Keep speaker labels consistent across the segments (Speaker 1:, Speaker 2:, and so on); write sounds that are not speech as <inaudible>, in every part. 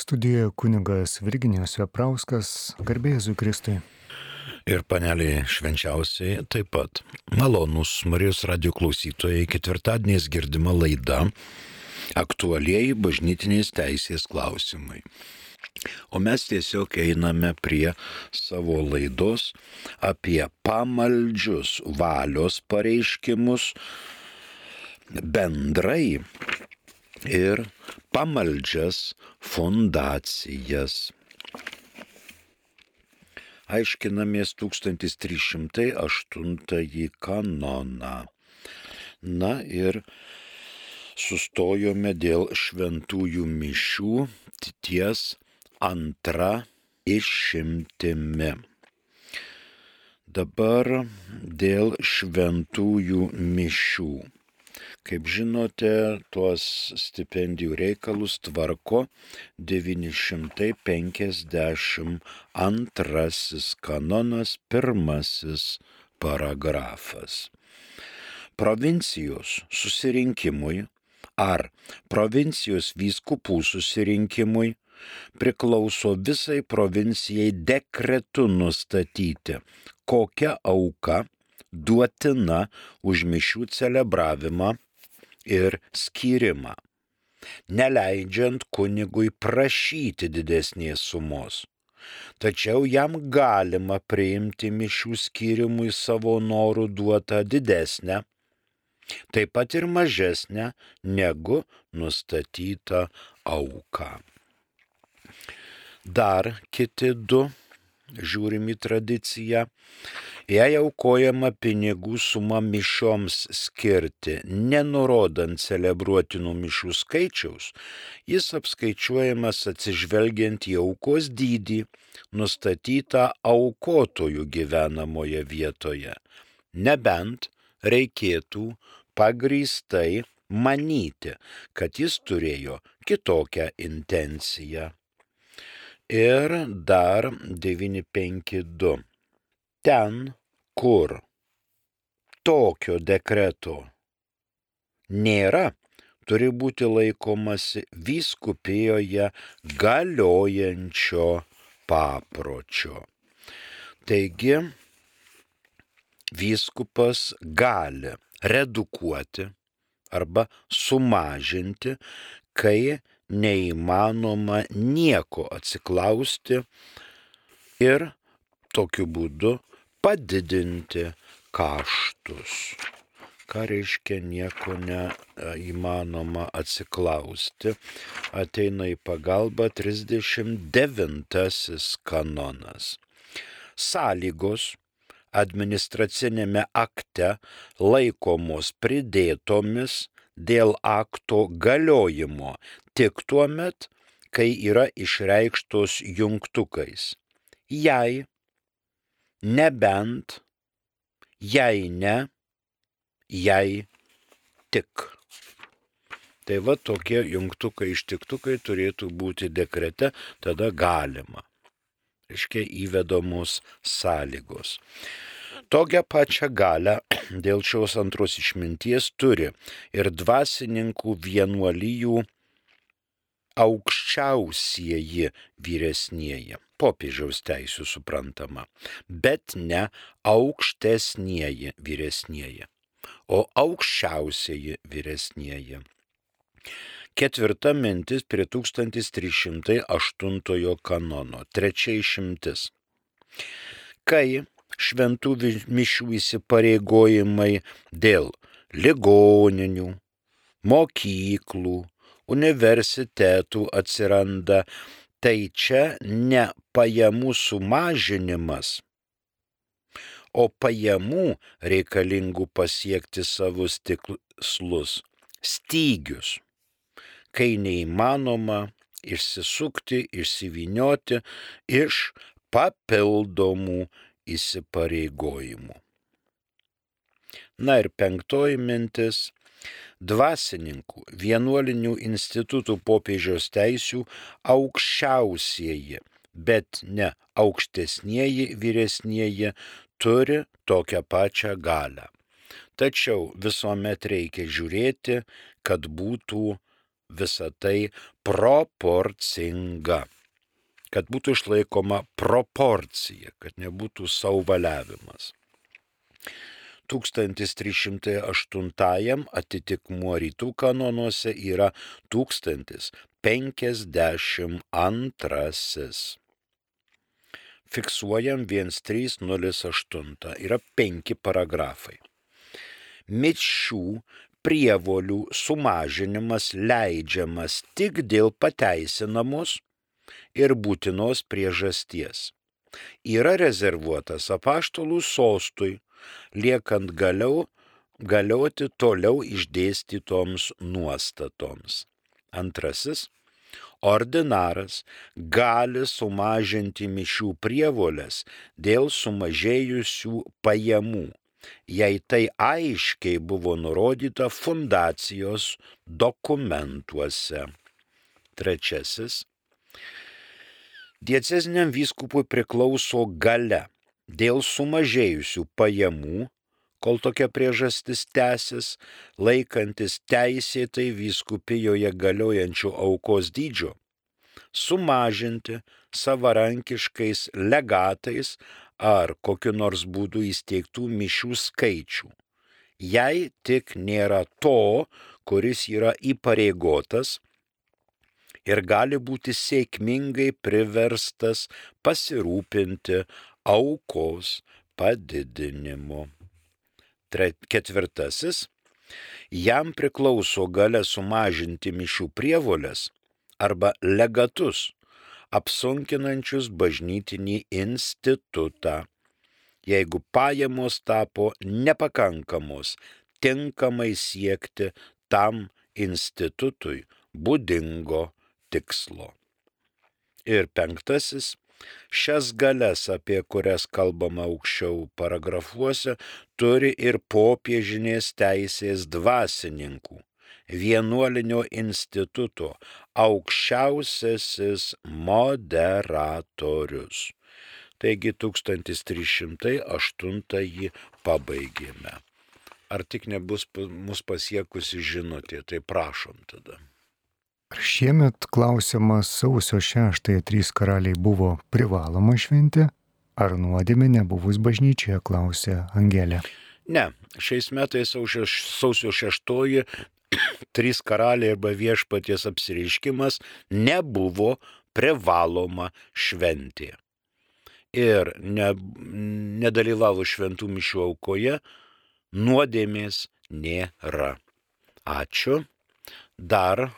Speaker 1: Studijoje kunigas Virginijos Veprauskas, garbėjai Kristui.
Speaker 2: Ir paneliai švenčiausiai taip pat. Malonus Marijos radio klausytojai ketvirtadieniais girdima laida aktualieji bažnytinės teisės klausimai. O mes tiesiog einame prie savo laidos apie pamaldžius valios pareiškimus bendrai ir pamaldžias fondacijas. Aiškinamės 1308 kanoną. Na ir sustojome dėl šventųjų mišių ties antra išimtimi. Dabar dėl šventųjų mišių. Kaip žinote, tuos stipendijų reikalus tvarko 952 kanonas pirmasis paragrafas. Provincijos susirinkimui ar provincijos vyskupų susirinkimui priklauso visai provincijai dekretu nustatyti, kokia auka duotina už mišių celebravimą ir skyrimą, neleidžiant kunigui prašyti didesnės sumos. Tačiau jam galima priimti mišių skyrimui savo norų duotą didesnę, taip pat ir mažesnę negu nustatyta auka. Dar kiti du žiūrim į tradiciją, jei aukojama pinigų suma mišioms skirti, nenurodant celebruotinų mišių skaičiaus, jis apskaičiuojamas atsižvelgiant į aukos dydį, nustatytą aukotojų gyvenamoje vietoje, nebent reikėtų pagrįstai manyti, kad jis turėjo kitokią intenciją. Ir dar 952. Ten, kur tokio dekreto nėra, turi būti laikomasi vyskupijoje galiojančio papročio. Taigi, vyskupas gali redukuoti arba sumažinti, kai neįmanoma nieko atsiklausti ir tokiu būdu padidinti kaštus. Ką reiškia nieko neįmanoma atsiklausti? Ateina į pagalbą 39 kanonas. Sąlygos administracinėme akte laikomos pridėtomis dėl akto galiojimo tik tuo met, kai yra išreikštos jungtukais. Jei nebent, jei ne, jei tik. Tai va tokie jungtukai ištiktukai turėtų būti dekrete, tada galima. Reiškia įvedamos sąlygos. Tokią pačią galę dėl šios antros išminties turi ir dvasininkų vienuolyjų aukščiausieji vyresnieji popiežiaus teisų suprantama, bet ne aukštesnieji vyresnieji, o aukščiausieji vyresnieji. Ketvirta mintis prie 1308 kanono. Trečia išimtis. Kai šventų mišių įsipareigojimai dėl ligoninių, mokyklų, universitetų atsiranda. Tai čia ne pajamų sumažinimas, o pajamų reikalingų pasiekti savus tikslus stygius, kai neįmanoma išsisukti, išsivinioti iš papildomų įsipareigojimų. Na ir penktoji mintis dvasininkų, vienuolinių institutų popiežiaus teisių aukščiausieji, bet ne aukštesnieji vyresnieji turi tokią pačią galę. Tačiau visuomet reikia žiūrėti, kad būtų visa tai proporcinga. Kad būtų išlaikoma proporcija, kad nebūtų sauvaliavimas. 1308 atitikmuo rytų kanonuose yra 1052. Fiksuojam 1308. Yra penki paragrafai. Mišių prievolių sumažinimas leidžiamas tik dėl pateisinamos ir būtinos priežasties. Yra rezervuotas apaštalų sostui liekant galiau, galioti toliau išdėstytoms nuostatoms. Antrasis. Ordinaras gali sumažinti mišių prievolės dėl sumažėjusių pajamų, jei tai aiškiai buvo nurodyta fundacijos dokumentuose. Trečiasis. Dieceziniam vyskupui priklauso gale dėl sumažėjusių pajamų, kol tokia priežastis tęsis, laikantis teisėtai vyskupijoje galiojančių aukos dydžio, sumažinti savarankiškais legatais ar kokiu nors būdu įsteigtų mišių skaičių, jei tik nėra to, kuris yra įpareigotas ir gali būti sėkmingai priverstas pasirūpinti aukos padidinimu. Ketvirtasis. Jam priklauso gale sumažinti mišių prievolės arba legatus, apsunkinančius bažnytinį institutą, jeigu pajamos tapo nepakankamos tinkamai siekti tam institutui būdingo tikslo. Ir penktasis Šias galės, apie kurias kalbama aukščiau paragrafuose, turi ir popiežinės teisės dvasininkų, vienuolinio instituto aukščiausiasis moderatorius. Taigi 1308 pabaigėme. Ar tik nebus mus pasiekusi žinutė, tai prašom tada.
Speaker 1: Šiemet klausimas sausio 6 trys karaliai buvo privaloma šventė, ar nuodėmė nebuvus bažnyčioje, klausė Angelė.
Speaker 2: Ne, šiais metais sausio 6 <clears throat> trys karaliai arba viešpaties apsireiškimas nebuvo privaloma šventė. Ir ne, nedalyvavo šventų mišių aukoje, nuodėmės nėra. Ačiū. Dar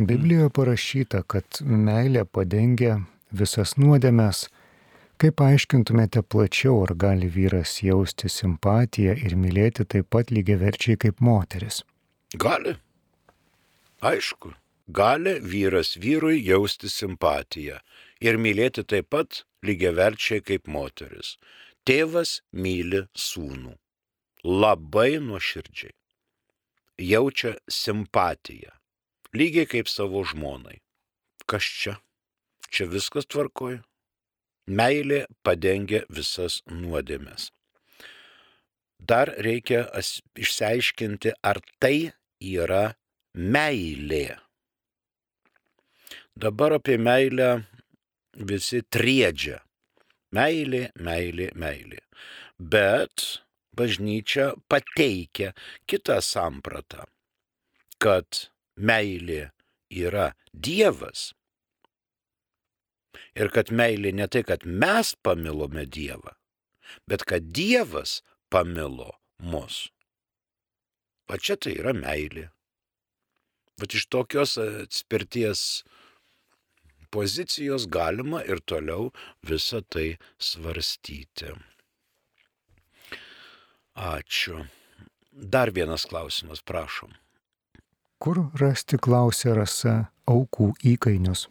Speaker 1: Biblijoje parašyta, kad meilė padengia visas nuodėmes. Kaip aiškintumėte plačiau, ar gali vyras jausti simpatiją ir mylėti taip pat lygiai verčiai kaip moteris?
Speaker 2: Gali. Aišku, gali vyras vyrui jausti simpatiją ir mylėti taip pat lygiai verčiai kaip moteris. Tėvas myli sūnų. Labai nuoširdžiai. Jaučia simpatiją lygiai kaip savo žmonai. Kas čia? Čia viskas tvarkoja. Meilė padengia visas nuodėmės. Dar reikia išsiaiškinti, ar tai yra meilė. Dabar apie meilę visi triedžia. Meilė, meilė, meilė. Bet bažnyčia pateikia kitą sampratą, kad meilė yra Dievas. Ir kad meilė ne tai, kad mes pamilome Dievą, bet kad Dievas pamilo mus. Va čia tai yra meilė. Bet iš tokios atspirties pozicijos galima ir toliau visą tai svarstyti. Ačiū. Dar vienas klausimas, prašom.
Speaker 1: Kur rasti, klausė rasa, aukų įkainius?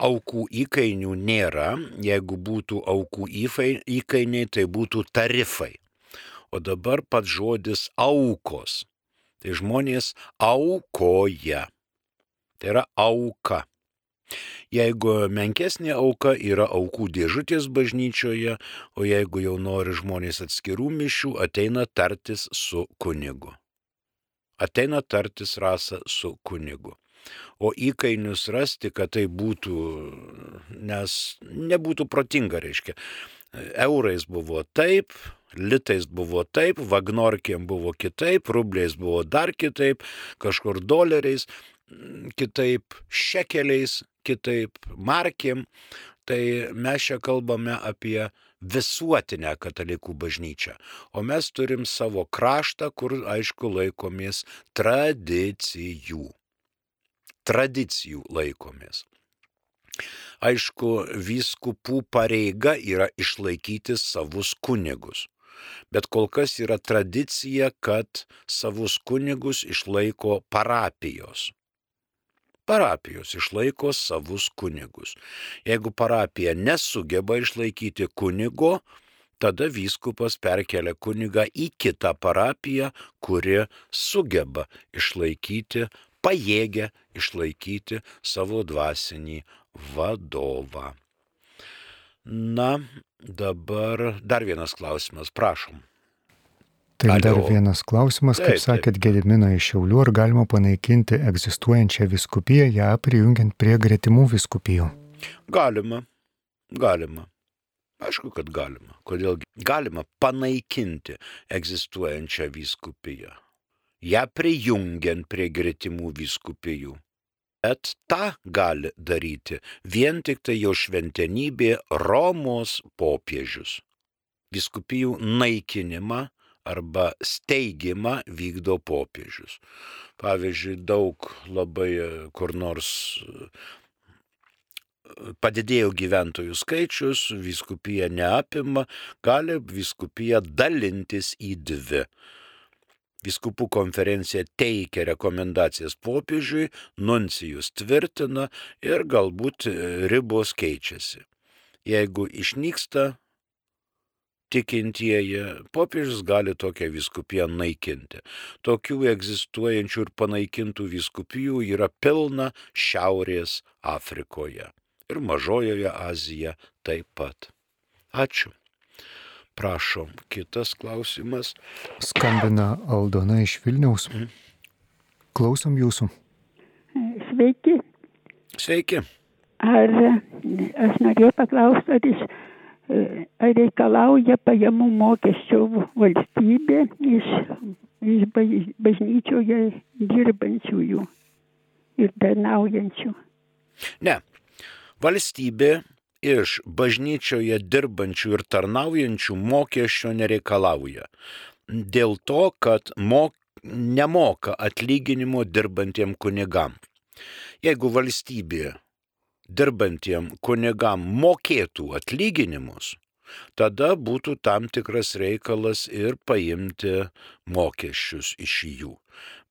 Speaker 2: Aukų įkainių nėra, jeigu būtų aukų įkainiai, tai būtų tarifai. O dabar pats žodis aukos. Tai žmonės aukoja. Tai yra auka. Jeigu menkesnė auka yra aukų dėžutės bažnyčioje, o jeigu jau nori žmonės atskirų mišių, ateina tartis su kunigu ateina tartis rasą su kunigu. O įkainius rasti, kad tai būtų, nes nebūtų protinga, reiškia. Eurais buvo taip, litais buvo taip, vagnorkiam buvo kitaip, rubliais buvo dar kitaip, kažkur doleriais kitaip, šekeliais kitaip, markiam. Tai mes čia kalbame apie visuotinę katalikų bažnyčią. O mes turim savo kraštą, kur, aišku, laikomės tradicijų. Tradicijų laikomės. Aišku, vyskupų pareiga yra išlaikyti savus kunigus. Bet kol kas yra tradicija, kad savus kunigus išlaiko parapijos parapijos išlaiko savus kunigus. Jeigu parapija nesugeba išlaikyti kunigo, tada vyskupas perkelia kunigą į kitą parapiją, kuri sugeba išlaikyti, pajėgia išlaikyti savo dvasinį vadovą. Na, dabar dar vienas klausimas, prašom.
Speaker 1: Tai dar vienas klausimas, kaip sakėt, Gedimino iš Šiaulių, ar galima panaikinti egzistuojančią viskupiją, ją prijungiant prie gretimų viskupijų?
Speaker 2: Galima, galima. Aišku, kad galima. Kodėl galima panaikinti egzistuojančią viskupiją, ją prijungiant prie gretimų viskupijų. Bet tą gali daryti vien tik tai jo šventenybė Romos popiežius. Viskupijų naikinimą arba steigimą vykdo popiežius. Pavyzdžiui, daug labai e, kur nors e, padidėjo gyventojų skaičius, viskupija neapima, gali viskupija dalintis į dvi. Viskupų konferencija teikia rekomendacijas popiežiui, nuncijus tvirtina ir galbūt e, ribos keičiasi. Jeigu išnyksta tikintieji, popiežius gali tokią viskupiją naikinti. Tokių egzistuojančių ir panaikintų viskupijų yra pilna Šiaurės Afrikoje ir Mažojoje Azijoje taip pat. Ačiū. Prašom, kitas klausimas.
Speaker 1: Skambina Aldona iš Vilniaus. Mm. Klausom jūsų.
Speaker 3: Sveiki.
Speaker 2: Sveiki.
Speaker 3: Ar aš norėjau paklausti, ar iš reikalauja pajamų mokesčio valstybė iš, iš bažnyčioje dirbančiųjų ir tarnaujančių.
Speaker 2: Ne. Valstybė iš bažnyčioje dirbančių ir tarnaujančių mokesčio nereikalauja. Dėl to, kad mok, nemoka atlyginimo dirbantiem kunigam. Jeigu valstybė dirbantiem kunigam mokėtų atlyginimus, tada būtų tam tikras reikalas ir paimti mokesčius iš jų.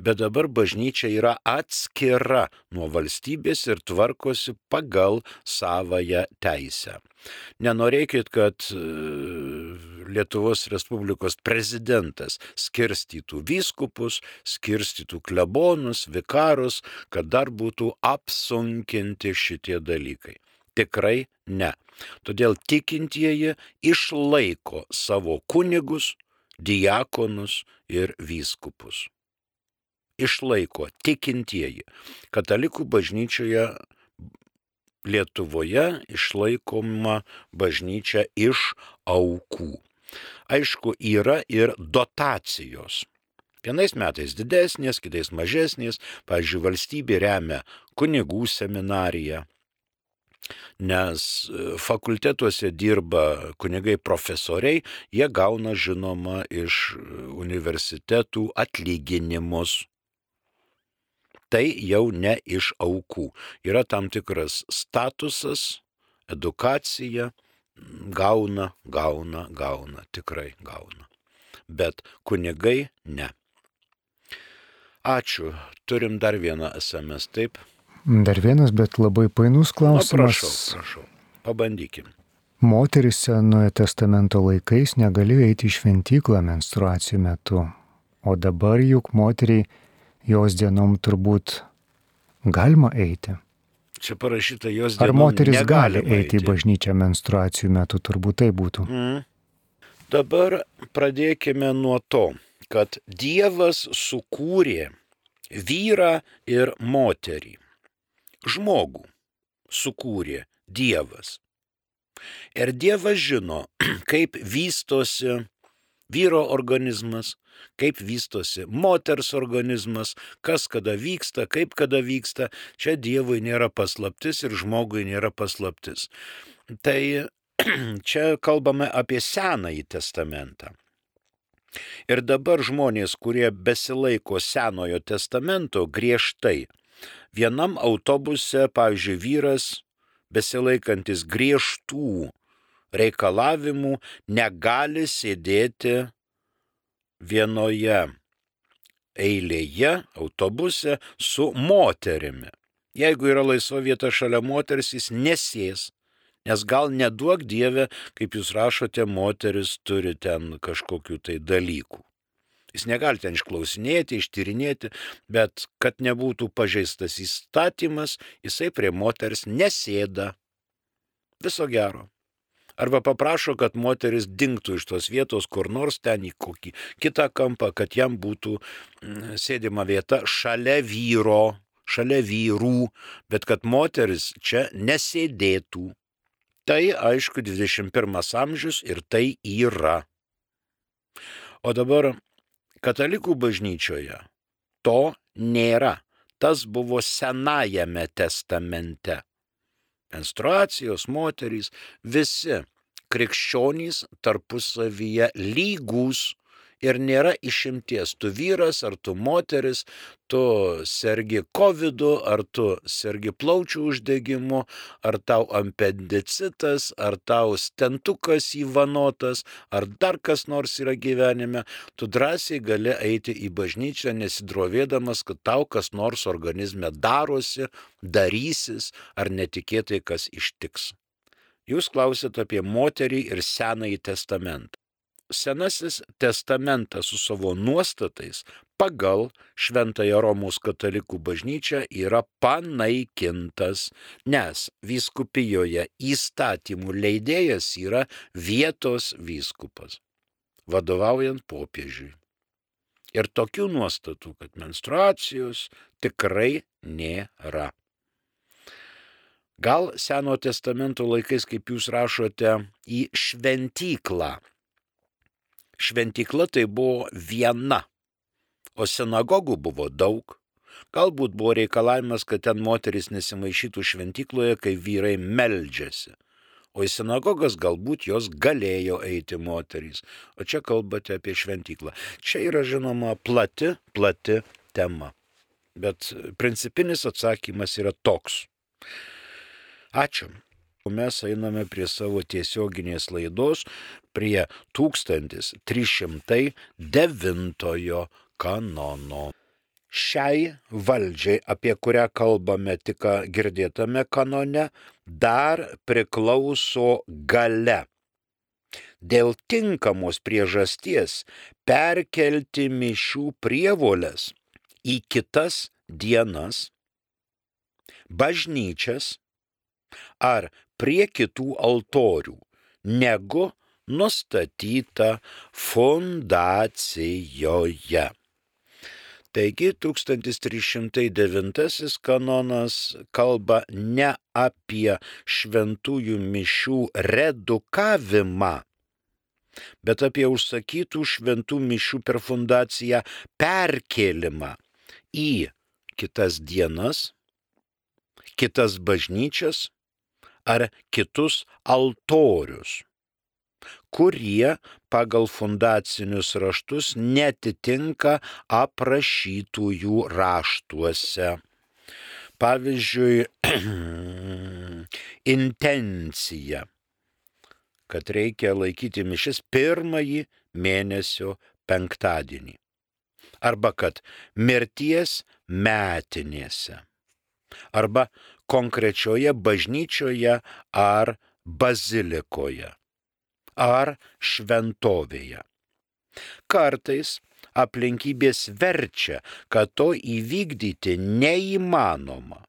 Speaker 2: Bet dabar bažnyčia yra atskira nuo valstybės ir tvarkosi pagal savoją teisę. Nenorėkit, kad Lietuvos Respublikos prezidentas skirstytų vyskupus, skirstytų klebonus, vikarus, kad dar būtų apsunkinti šitie dalykai. Tikrai ne. Todėl tikintieji išlaiko savo kunigus, diakonus ir vyskupus. Išlaiko tikintieji. Katalikų bažnyčioje Lietuvoje išlaikoma bažnyčia iš aukų. Aišku, yra ir dotacijos. Vienais metais didesnės, kitais mažesnės. Pavyzdžiui, valstybė remia kunigų seminariją, nes e, fakultetuose dirba kunigai profesoriai, jie gauna žinoma iš e, universitetų atlyginimus. Tai jau ne iš aukų. Yra tam tikras statusas, edukacija, gauna, gauna, gauna, tikrai gauna. Bet kunigai ne. Ačiū. Turim dar vieną SMS, taip?
Speaker 1: Dar vienas, bet labai painus klausimas. Na,
Speaker 2: prašau, prašau. Pabandykim.
Speaker 1: Moteris Senojo testamento laikais negalėjo eiti į šventyklą menstruacijų metu, o dabar juk moteriai jos dienom turbūt galima eiti.
Speaker 2: Čia parašyta jos dienom.
Speaker 1: Ar moteris gali eiti į bažnyčią menstruacijų metu, turbūt tai būtų. Mm.
Speaker 2: Dabar pradėkime nuo to, kad Dievas sukūrė vyrą ir moterį. Žmogų sukūrė Dievas. Ir Dievas žino, <clears throat> kaip vystosi vyro organizmas, kaip vystosi moters organizmas, kas kada vyksta, kaip kada vyksta. Čia Dievui nėra paslaptis ir žmogui nėra paslaptis. Tai <clears throat> čia kalbame apie Senąjį testamentą. Ir dabar žmonės, kurie besilaiko Senojo testamento griežtai, vienam autobuse, pavyzdžiui, vyras besilaikantis griežtų reikalavimų negali sėdėti vienoje eilėje autobuse su moterimi. Jeigu yra laisva vieta šalia moters, jis nesės, nes gal neduok Dieve, kaip jūs rašote, moteris turi ten kažkokių tai dalykų. Jis negali ten išklausinėti, ištyrinėti, bet kad nebūtų pažeistas įstatymas, jisai prie moters nesėda. Viso gero. Arba paprašo, kad moteris dinktų iš tos vietos kur nors ten į kokį kitą kampą, kad jam būtų mm, sėdima vieta šalia vyro, šalia vyrų, bet kad moteris čia nesėdėtų. Tai aišku 21 amžius ir tai yra. O dabar katalikų bažnyčioje to nėra. Tas buvo Senajame testamente menstruacijos moterys, visi krikščionys tarpusavyje lygūs ir nėra išimties. Tu vyras ar tu moteris, tu sergi COVID, ar tu sergi plaučių uždegimu, ar tau appendicitas, ar tau stentukas įvanotas, ar dar kas nors yra gyvenime, tu drąsiai gali eiti į bažnyčią nesidrovėdamas, kad tau kas nors organizme darosi, darysis, ar netikėtai kas ištiks. Jūs klausėt apie moterį ir Senąjį testamentą. Senasis testamentas su savo nuostatais pagal Šventąją Romos katalikų bažnyčią yra panaikintas, nes vyskupijoje įstatymų leidėjas yra vietos vyskupas, vadovaujant popiežiui. Ir tokių nuostatų, kad menstruacijos tikrai nėra. Gal Seno testamento laikais, kaip jūs rašote, į šventyklą šventykla tai buvo viena, o sinagogų buvo daug. Galbūt buvo reikalavimas, kad ten moteris nesimaišytų šventykloje, kai vyrai meldžiasi. O į sinagogas galbūt jos galėjo eiti moterys. O čia kalbate apie šventyklą. Čia yra žinoma plati, plati tema. Bet principinis atsakymas yra toks. Ačiū. Mes einame prie savo tiesioginės laidos, prie 1309 kanono. Šiai valdžiai, apie kurią kalbame tik girdėtame kanone, dar priklauso gale. Dėl tinkamos priežasties perkelti mišių prievolės į kitas dienas, bažnyčias ar prie kitų altorių, negu nustatyta fundacijoje. Taigi 1309 kanonas kalba ne apie šventųjų mišių redukavimą, bet apie užsakytų šventų mišių per fundaciją perkelimą į kitas dienas, kitas bažnyčias ar kitus altorius, kurie pagal fundacinius raštus netitinka aprašytųjų raštuose. Pavyzdžiui, <clears throat> intencija, kad reikia laikyti mišis pirmąjį mėnesio penktadienį. Arba kad mirties metinėse. Arba konkrečioje bažnyčioje ar bazilikoje ar šventovėje. Kartais aplinkybės verčia, kad to įvykdyti neįmanoma.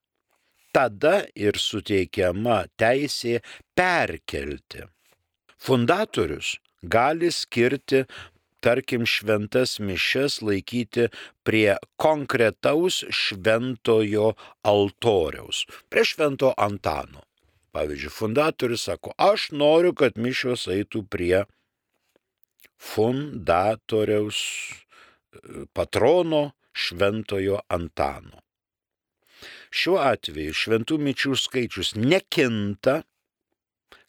Speaker 2: Tada ir suteikiama teisė perkelti. Fundatorius gali skirti tarkim, šventas mišes laikyti prie konkretaus šventojo altoriaus, prie švento Antano. Pavyzdžiui, fundatorius sako, aš noriu, kad mišios eitų prie fundatoriaus patrono šventojo Antano. Šiuo atveju šventų mičių skaičius nekinta,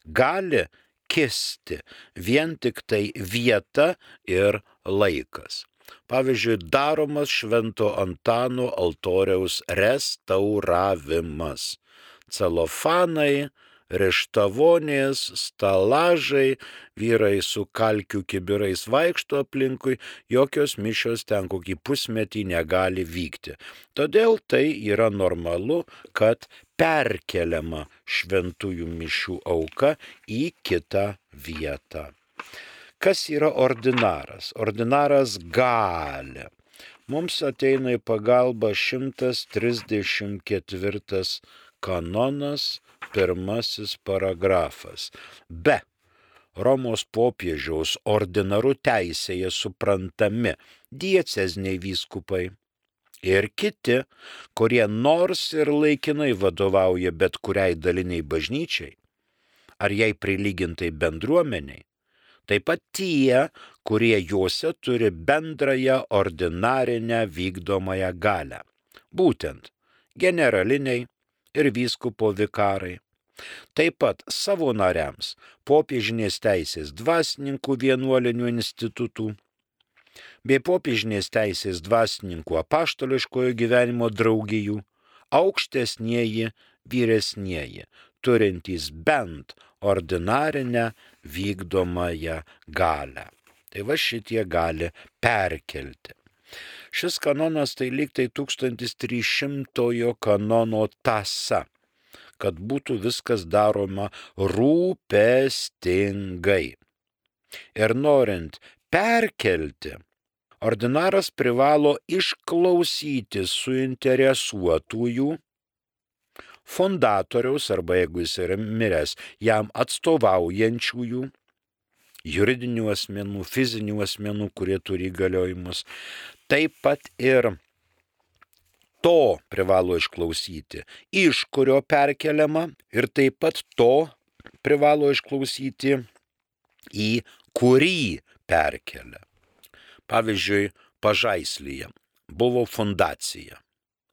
Speaker 2: gali kisti vien tik tai vieta ir laikas. Pavyzdžiui, daromas Švento Antano altoriaus restauravimas. Celofanai, reštavonės, stalažai, vyrai su kalkių kibirais vaikšto aplinkui, jokios mišios ten kokį pusmetį negali vykti. Todėl tai yra normalu, kad perkeliama šventųjų mišių auka į kitą vietą. Kas yra ordinaras? Ordinaras gali. Mums ateina į pagalbą 134 kanonas pirmasis paragrafas. Be Romos popiežiaus ordinaru teisėje suprantami diecezniai vyskupai ir kiti, kurie nors ir laikinai vadovauja bet kuriai daliniai bažnyčiai, ar jai prilygintai bendruomeniai, taip pat tie, kurie juose turi bendrąją ordinarinę vykdomąją galę. Būtent generaliniai ir vyskupo vikarai, Taip pat savo nariams popiežinės teisės dvasininkų vienuolinių institutų bei popiežinės teisės dvasininkų apaštališkojo gyvenimo draugijų aukštesnieji vyresnieji, turintys bent ordinarinę vykdomąją galę. Tai va šitie gali perkelti. Šis kanonas tai lyg tai 1300 kanono tasa kad būtų viskas daroma rūpestingai. Ir norint perkelti, ordinaras privalo išklausyti suinteresuotųjų, fondatoriaus arba jeigu jis yra miręs, jam atstovaujančiųjų, juridinių asmenų, fizinių asmenų, kurie turi įgaliojimus, taip pat ir to privalo išklausyti, iš kurio perkeliama ir taip pat to privalo išklausyti, į kurį perkelia. Pavyzdžiui, pažaislyje buvo fundacija.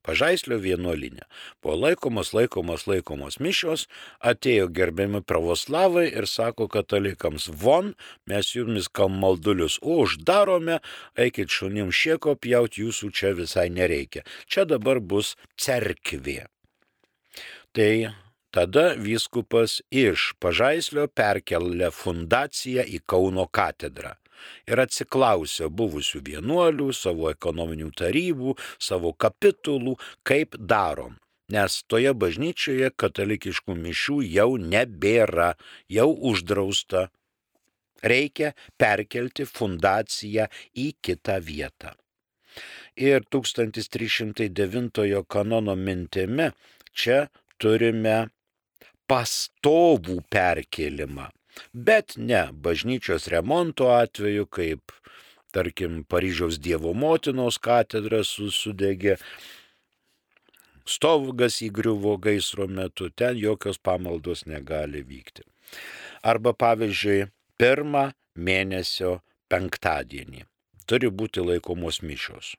Speaker 2: Pažaislio vienuolinė. Buvo laikomos, laikomos, laikomos mišios, atėjo gerbiami pravoslavai ir sako katalikams, von, mes jumis kam maldulius uždarome, eikit šunim šieko pjauti, jūsų čia visai nereikia. Čia dabar bus cerkvė. Tai tada vyskupas iš Pažaislio perkelia fundaciją į Kauno katedrą ir atsiklausė buvusių vienuolių, savo ekonominių tarybų, savo kapitulų, kaip darom. Nes toje bažnyčioje katalikiškų mišių jau nebėra, jau uždrausta. Reikia perkelti fundaciją į kitą vietą. Ir 1309 kanono mintimi čia turime pastovų perkelimą bet ne bažnyčios remonto atveju, kaip tarkim Paryžiaus Dievo motinos katedra sudegė, stovgas įgriuvo gaisro metu, ten jokios pamaldos negali vykti. Arba pavyzdžiui, pirmą mėnesio penktadienį turi būti laikomos mišios.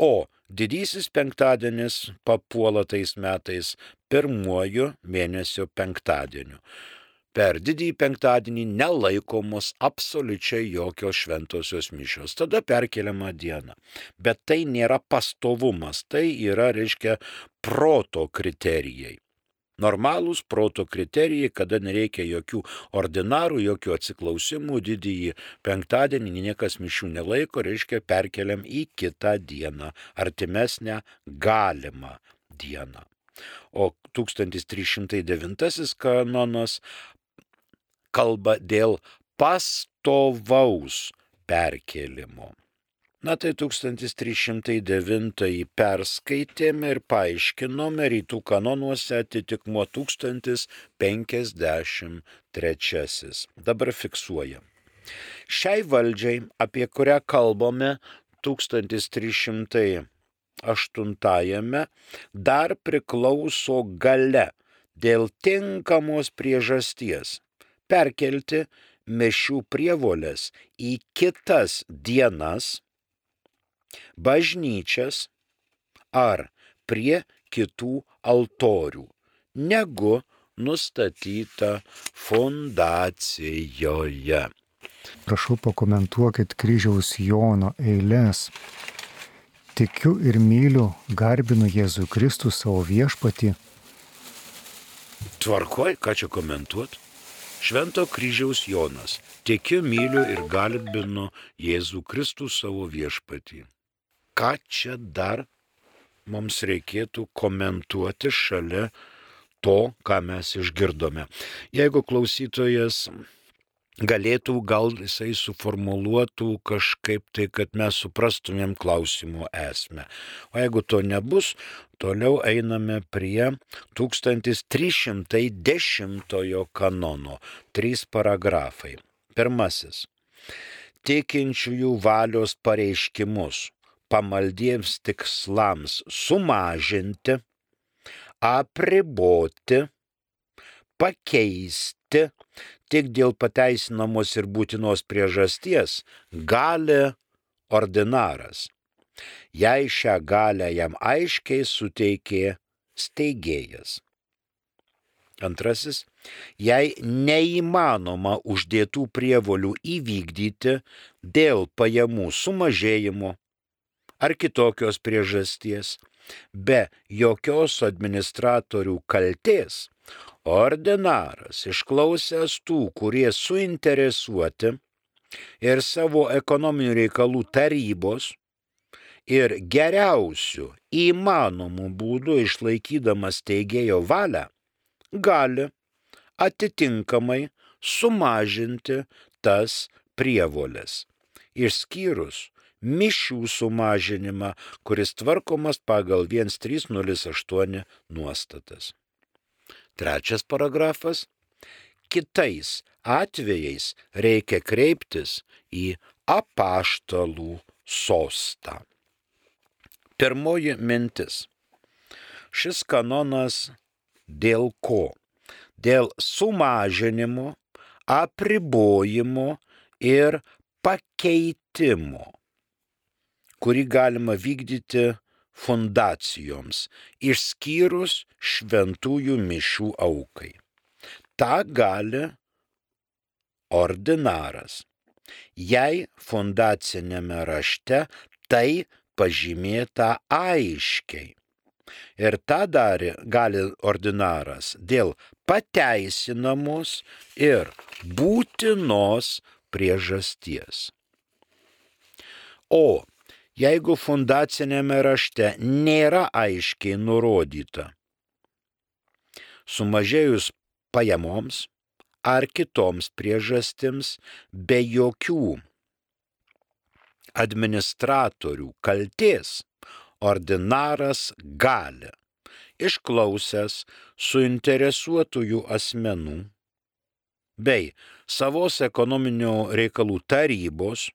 Speaker 2: O didysis penktadienis papuola tais metais pirmuoju mėnesio penktadieniu per didįjį penktadienį nelaikomos absoliučiai jokios šventosios mišios. Tada perkeliama diena. Bet tai nėra pastovumas, tai yra, reiškia, proto kriterijai. Normalūs proto kriterijai, kada nereikia jokių ordinarų, jokių atsiklausimų, didįjį penktadienį niekas mišių nelaiko, reiškia perkeliam į kitą dieną, artimesnę galimą dieną. O 1309 kanonas kalba dėl pastovaus perkelimo. Na tai 1309 perskaitėme ir paaiškinome rytų kanonuose atitikmuo 1053. Dabar fiksuojam. Šiai valdžiai, apie kurią kalbame 1308-ame, dar priklauso gale dėl tinkamos priežasties perkelti mešių prievolės į kitas dienas, bažnyčias ar prie kitų altorių, negu nustatyta fundacijoje.
Speaker 1: Prašau pakomentuokit kryžiaus Jono eilės. Tikiu ir myliu, garbinu Jėzų Kristų savo viešpatį.
Speaker 2: Tvarkoj, ką čia komentuot? Švento kryžiaus Jonas. Tikiu, myliu ir garbinu Jėzų Kristų savo viešpatį. Ką čia dar mums reikėtų komentuoti šalia to, ką mes išgirdome? Jeigu klausytojas galėtų, gal jisai suformuluotų kažkaip tai, kad mes suprastumėm klausimų esmę. O jeigu to nebus, toliau einame prie 1310 kanono. Trys paragrafai. Pirmasis. Tikinčiųjų valios pareiškimus pamaldiems tikslams sumažinti, apriboti, pakeisti tik dėl pateisinamos ir būtinos priežasties gali ordinaras. Jei šią galę jam aiškiai suteikė steigėjas. Antrasis, jei neįmanoma uždėtų prievolių įvykdyti dėl pajamų sumažėjimo ar kitokios priežasties, be jokios administratorių kalties, ordinaras išklausęs tų, kurie suinteresuoti ir savo ekonominių reikalų tarybos ir geriausių įmanomų būdų išlaikydamas teigėjo valią, gali atitinkamai sumažinti tas prievolės, išskyrus mišių sumažinimą, kuris tvarkomas pagal 1308 nuostatas. Trečias paragrafas. Kitais atvejais reikia kreiptis į apaštalų sostą. Pirmoji mintis. Šis kanonas dėl ko? Dėl sumažinimo, apribojimo ir pakeitimo, kurį galima vykdyti fundacijoms, išskyrus šventųjų mišių aukai. Ta gali ordinaras, jei fundacinėme rašte tai pažymėta aiškiai. Ir tą darė, gali ordinaras dėl pateisinamos ir būtinos priežasties. O jeigu fundacinėme rašte nėra aiškiai nurodyta. Sumažėjus pajamoms ar kitoms priežastims be jokių administratorių kalties ordinaras gali, išklausęs suinteresuotųjų asmenų bei savos ekonominio reikalų tarybos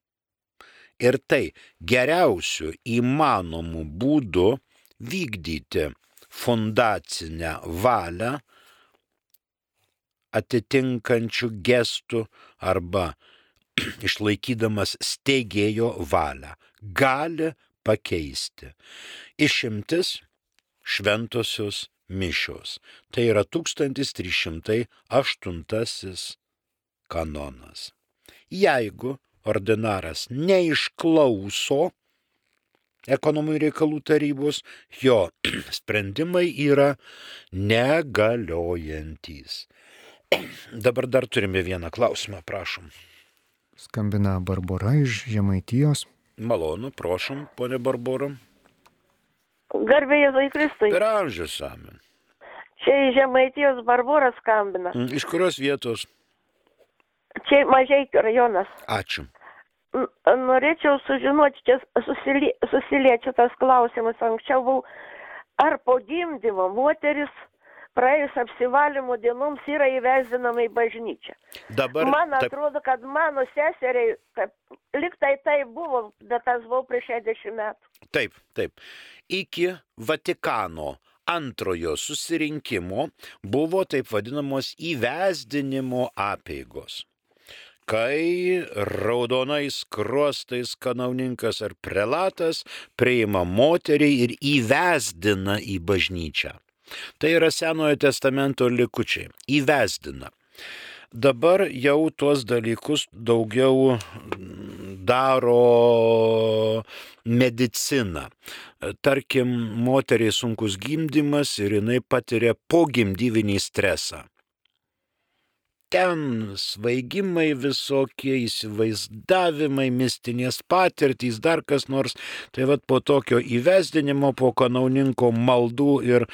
Speaker 2: ir tai geriausių įmanomų būdų vykdyti fundacinę valią atitinkančių gestų arba <clears throat> išlaikydamas steigėjo valią gali pakeisti. Išimtis šventosios mišios. Tai yra 1308 kanonas. Jeigu ordinaras neišklauso ekonominių reikalų tarybos, jo <clears throat> sprendimai yra negaliojantis. <clears throat> Dabar dar turime vieną klausimą, prašom.
Speaker 1: Skambina Barbara iš Žemaitijos.
Speaker 2: Malonu, prašom, ponė Barbara.
Speaker 4: Garbė Jėzui Kristui.
Speaker 2: Per amžius amen.
Speaker 4: Čia iš Žemaitijos Barbora skambina.
Speaker 2: Mm, Iš kurios vietos?
Speaker 4: Čia Mažeikių rajonas.
Speaker 2: Ačiū.
Speaker 4: Norėčiau sužinoti, čia susilie, susiliečia tas klausimas. Anksčiau buvau, ar po gimdymo moteris praėjus apsivalymo dienoms yra įvesdinama į bažnyčią.
Speaker 2: Dabar
Speaker 4: Man
Speaker 2: taip,
Speaker 4: atrodo, kad mano seseriai, kad liktai tai buvo, bet tas buvo prieš 60 metų.
Speaker 2: taip, taip. Iki Vatikano antrojo susirinkimo buvo taip vadinamos įvesdinimo apėgos. Kai raudonais kruostais kanauninkas ar prelatas priima moterį ir įvesdina į bažnyčią. Tai yra Senojo testamento likučiai. Įvesdina. Dabar jau tuos dalykus daugiau mm, daro medicina. Tarkim, moteriai sunkus gimdymas ir jinai patiria pogimdyvinį stresą. Ten svaigimai visokie, įsivaizdavimai, mistinės patirtys, dar kas nors. Tai vad po tokio įvesdinimo, po kanauninko maldų ir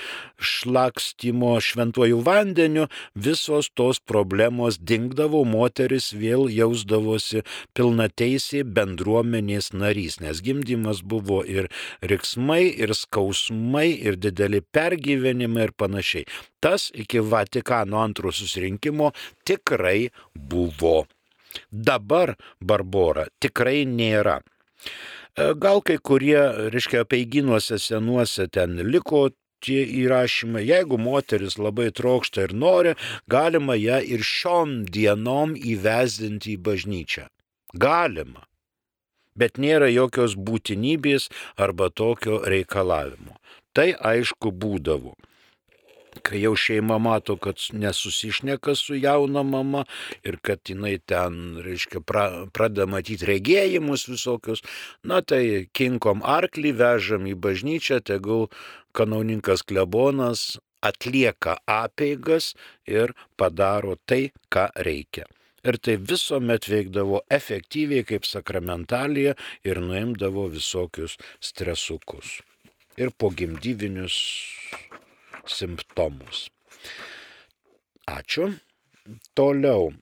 Speaker 2: šlakstymo šventuoju vandeniu, visos tos problemos dingdavo, moteris vėl jausdavosi pilnateisiai bendruomenės narys, nes gimdymas buvo ir riksmai, ir skausmai, ir dideli pergyvenimai ir panašiai. Tas iki Vatikano antro susirinkimo tikrai buvo. Dabar Barbora tikrai nėra. E, Gal kai kurie, reiškia, peiginuose senuose ten liko tie įrašymai, jeigu moteris labai trokšta ir nori, galima ją ir šiom dienom įvesdinti į bažnyčią. Galima. Bet nėra jokios būtinybės arba tokio reikalavimo. Tai aišku būdavo kai jau šeima mato, kad nesusišneka su jauna mama ir kad jinai ten, reiškia, pra, pradeda matyti regėjimus visokius, na tai kinkom arklį, vežam į bažnyčią, tegul kanauninkas klebonas atlieka apeigas ir padaro tai, ką reikia. Ir tai visuomet veikdavo efektyviai kaip sakramentalija ir nuimdavo visokius stresukus. Ir pogimdyvinius simptomus. Ačiū. Toliau.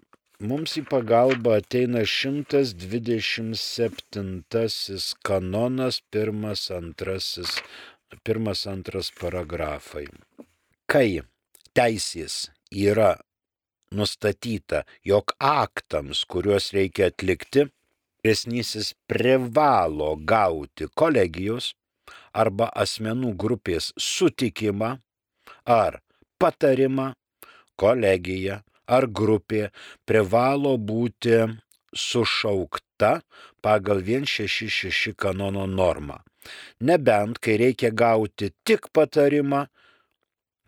Speaker 2: Mums į pagalbą ateina 127 kanonas, pirmas, antrasis, pirmas, antras paragrafai. Kai teisės yra nustatyta, jog aktams, kuriuos reikia atlikti, vyresnysis privalo gauti kolegijos arba asmenų grupės sutikimą ar patarimą, kolegija ar grupė privalo būti sušaukta pagal 166 kanono normą. Nebent, kai reikia gauti tik patarimą,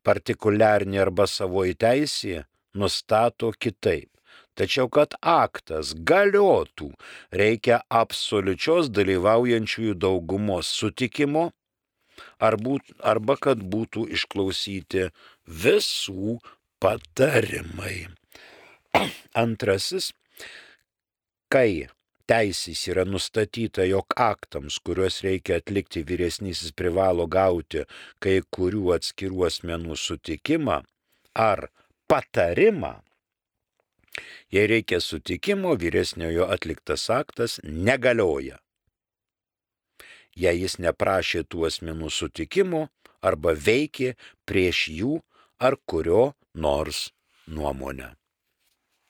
Speaker 2: partikuliarnį arba savoji teisė nustato kitaip. Tačiau, kad aktas galiotų, reikia absoliučios dalyvaujančiųjų daugumos sutikimo ar būt, arba kad būtų išklausyti visų patarimai. <clears throat> Antrasis, kai teisės yra nustatyta, jog aktams, kuriuos reikia atlikti vyresnysis privalo gauti kai kurių atskirų asmenų sutikimą ar patarimą, jei reikia sutikimo, vyresniojo atliktas aktas negalioja. Jei jis neprašė tų asmenų sutikimo arba veikė prieš jų ar kurio nors nuomonę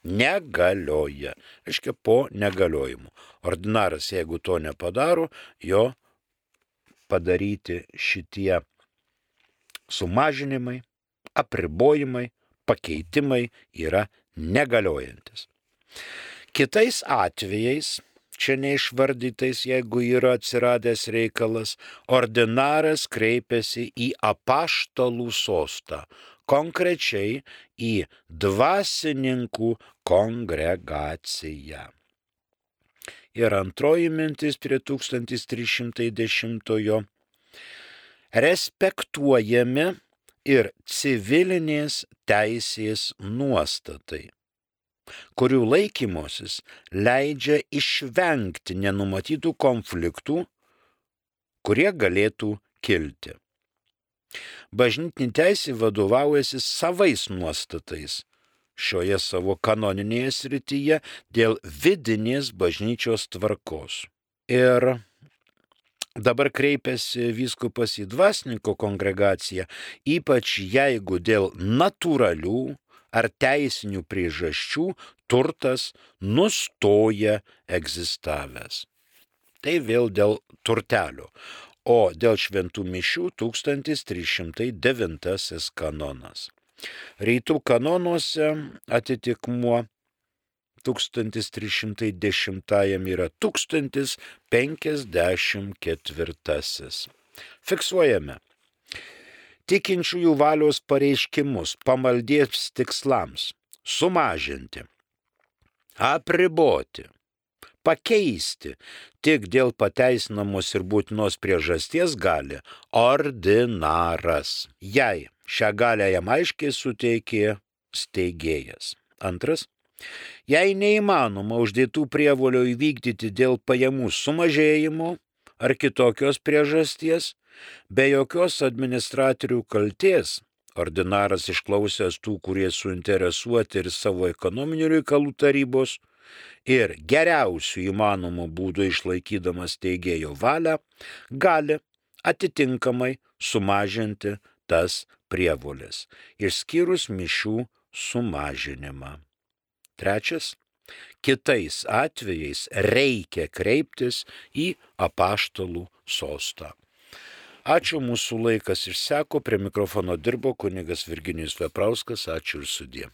Speaker 2: negalioja. Reiškia, po negaliojimų. Ordinaras, jeigu to nepadaro, jo padaryti šitie sumažinimai, apribojimai, pakeitimai yra negaliojantis. Kitais atvejais, čia neišvardytais, jeigu yra atsiradęs reikalas, ordinaras kreipiasi į apaštalų sostą, konkrečiai į dvasininkų kongregaciją. Ir antroji mintis prie 1310-ojo. Respektuojami ir civilinės teisės nuostatai, kurių laikymosis leidžia išvengti nenumatytų konfliktų, kurie galėtų kilti. Bažnytinė teisė vadovaujasi savais nuostatais šioje savo kanoninėje srityje dėl vidinės bažnyčios tvarkos. Ir dabar kreipiasi vyskupas į dvasininko kongregaciją, ypač jeigu dėl natūralių ar teisinių priežasčių turtas nustoja egzistavęs. Tai vėl dėl turtelio. O dėl šventų mišių 1309 kanonas. Rytų kanonuose atitikmuo 1310 yra 1054. Fiksuojame. Tikinčiųjų valios pareiškimus pamaldiems tikslams sumažinti, apriboti, pakeisti tik dėl pateisinamos ir būtinos priežasties gali ordinaras. Jei šią galę jam aiškiai suteikė steigėjas. Antras Jei neįmanoma uždėtų prievolio įvykdyti dėl pajamų sumažėjimo ar kitokios priežasties, be jokios administratorių kalties, ordinaras išklausęs tų, kurie suinteresuoti ir savo ekonominių reikalų tarybos, ir geriausių įmanomų būdų išlaikydamas teigėjo valią, gali atitinkamai sumažinti tas prievolės, išskyrus mišių sumažinimą. Trečias, kitais atvejais reikia kreiptis į apaštalų sostą. Ačiū, mūsų laikas išseko, prie mikrofono dirbo kunigas Virginijus Veprauskas, ačiū ir sudė.